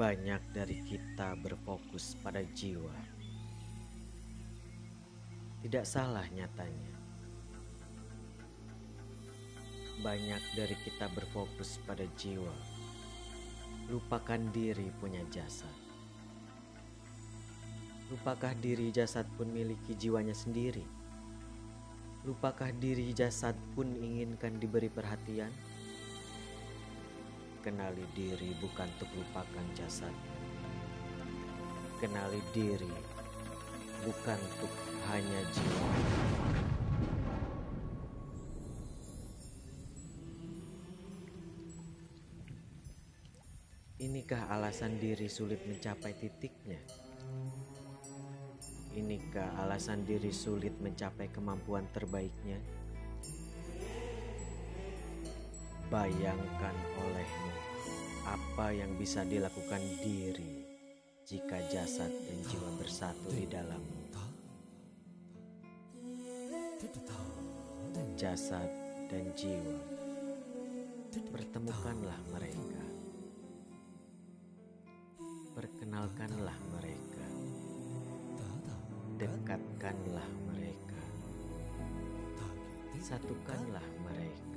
Banyak dari kita berfokus pada jiwa. Tidak salah nyatanya. Banyak dari kita berfokus pada jiwa. Lupakan diri punya jasad. Lupakah diri jasad pun miliki jiwanya sendiri? Lupakah diri jasad pun inginkan diberi perhatian? Kenali diri bukan untuk lupakan jasad. Kenali diri bukan untuk hanya jiwa. Inikah alasan diri sulit mencapai titiknya? Inikah alasan diri sulit mencapai kemampuan terbaiknya? Bayangkan olehmu apa yang bisa dilakukan diri jika jasad dan jiwa bersatu di dalammu. Jasad dan jiwa, pertemukanlah mereka. Perkenalkanlah mereka. Dekatkanlah mereka. Satukanlah mereka.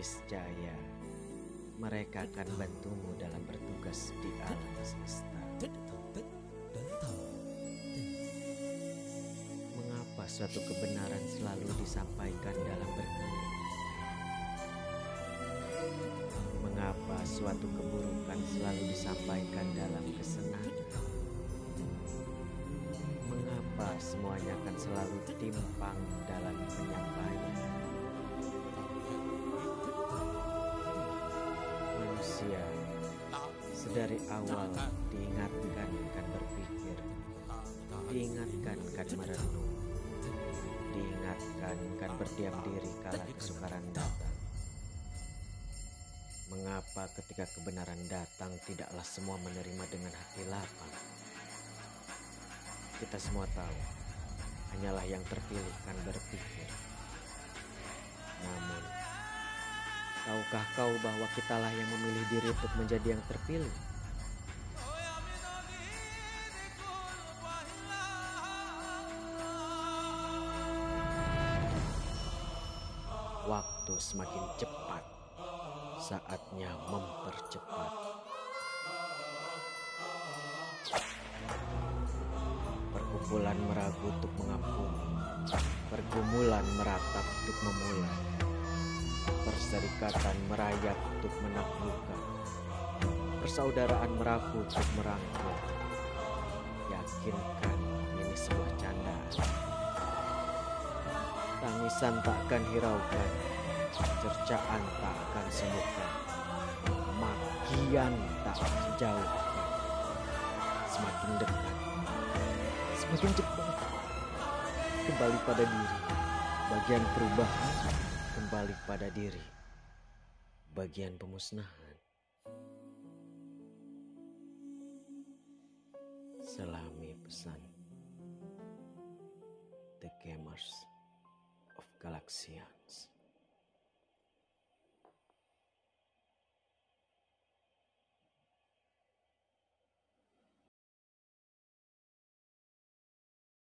Niscaya mereka akan bantumu dalam bertugas di alam semesta. Mengapa suatu kebenaran selalu disampaikan dalam berkulit? Mengapa suatu keburukan selalu disampaikan dalam kesenangan? Mengapa semuanya akan selalu timpang dalam penyampaian? Manusia sedari awal diingatkan akan berpikir, diingatkan akan merenung, diingatkan akan berdiam diri kala kesukaran datang. Mengapa ketika kebenaran datang tidaklah semua menerima dengan hati lapang? Kita semua tahu, hanyalah yang terpilih kan berpikir. Namun, tahukah kau bahwa kitalah yang memilih diri untuk menjadi yang terpilih? Waktu semakin cepat, saatnya mempercepat. Perkumpulan meragu untuk mengampuni, pergumulan meratap untuk memulai, perserikatan merayap untuk menaklukkan, persaudaraan merapu untuk merangkul. Yakinkan ini sebuah candaan. Tangisan tak akan hiraukan, cercaan tak akan sembuhkan, makian tak akan jauhkan. Semakin dekat, semakin cepat. Kembali pada diri, bagian perubahan kembali pada diri, bagian pemusnahan. Selami pesan The Gamers of Galaxians.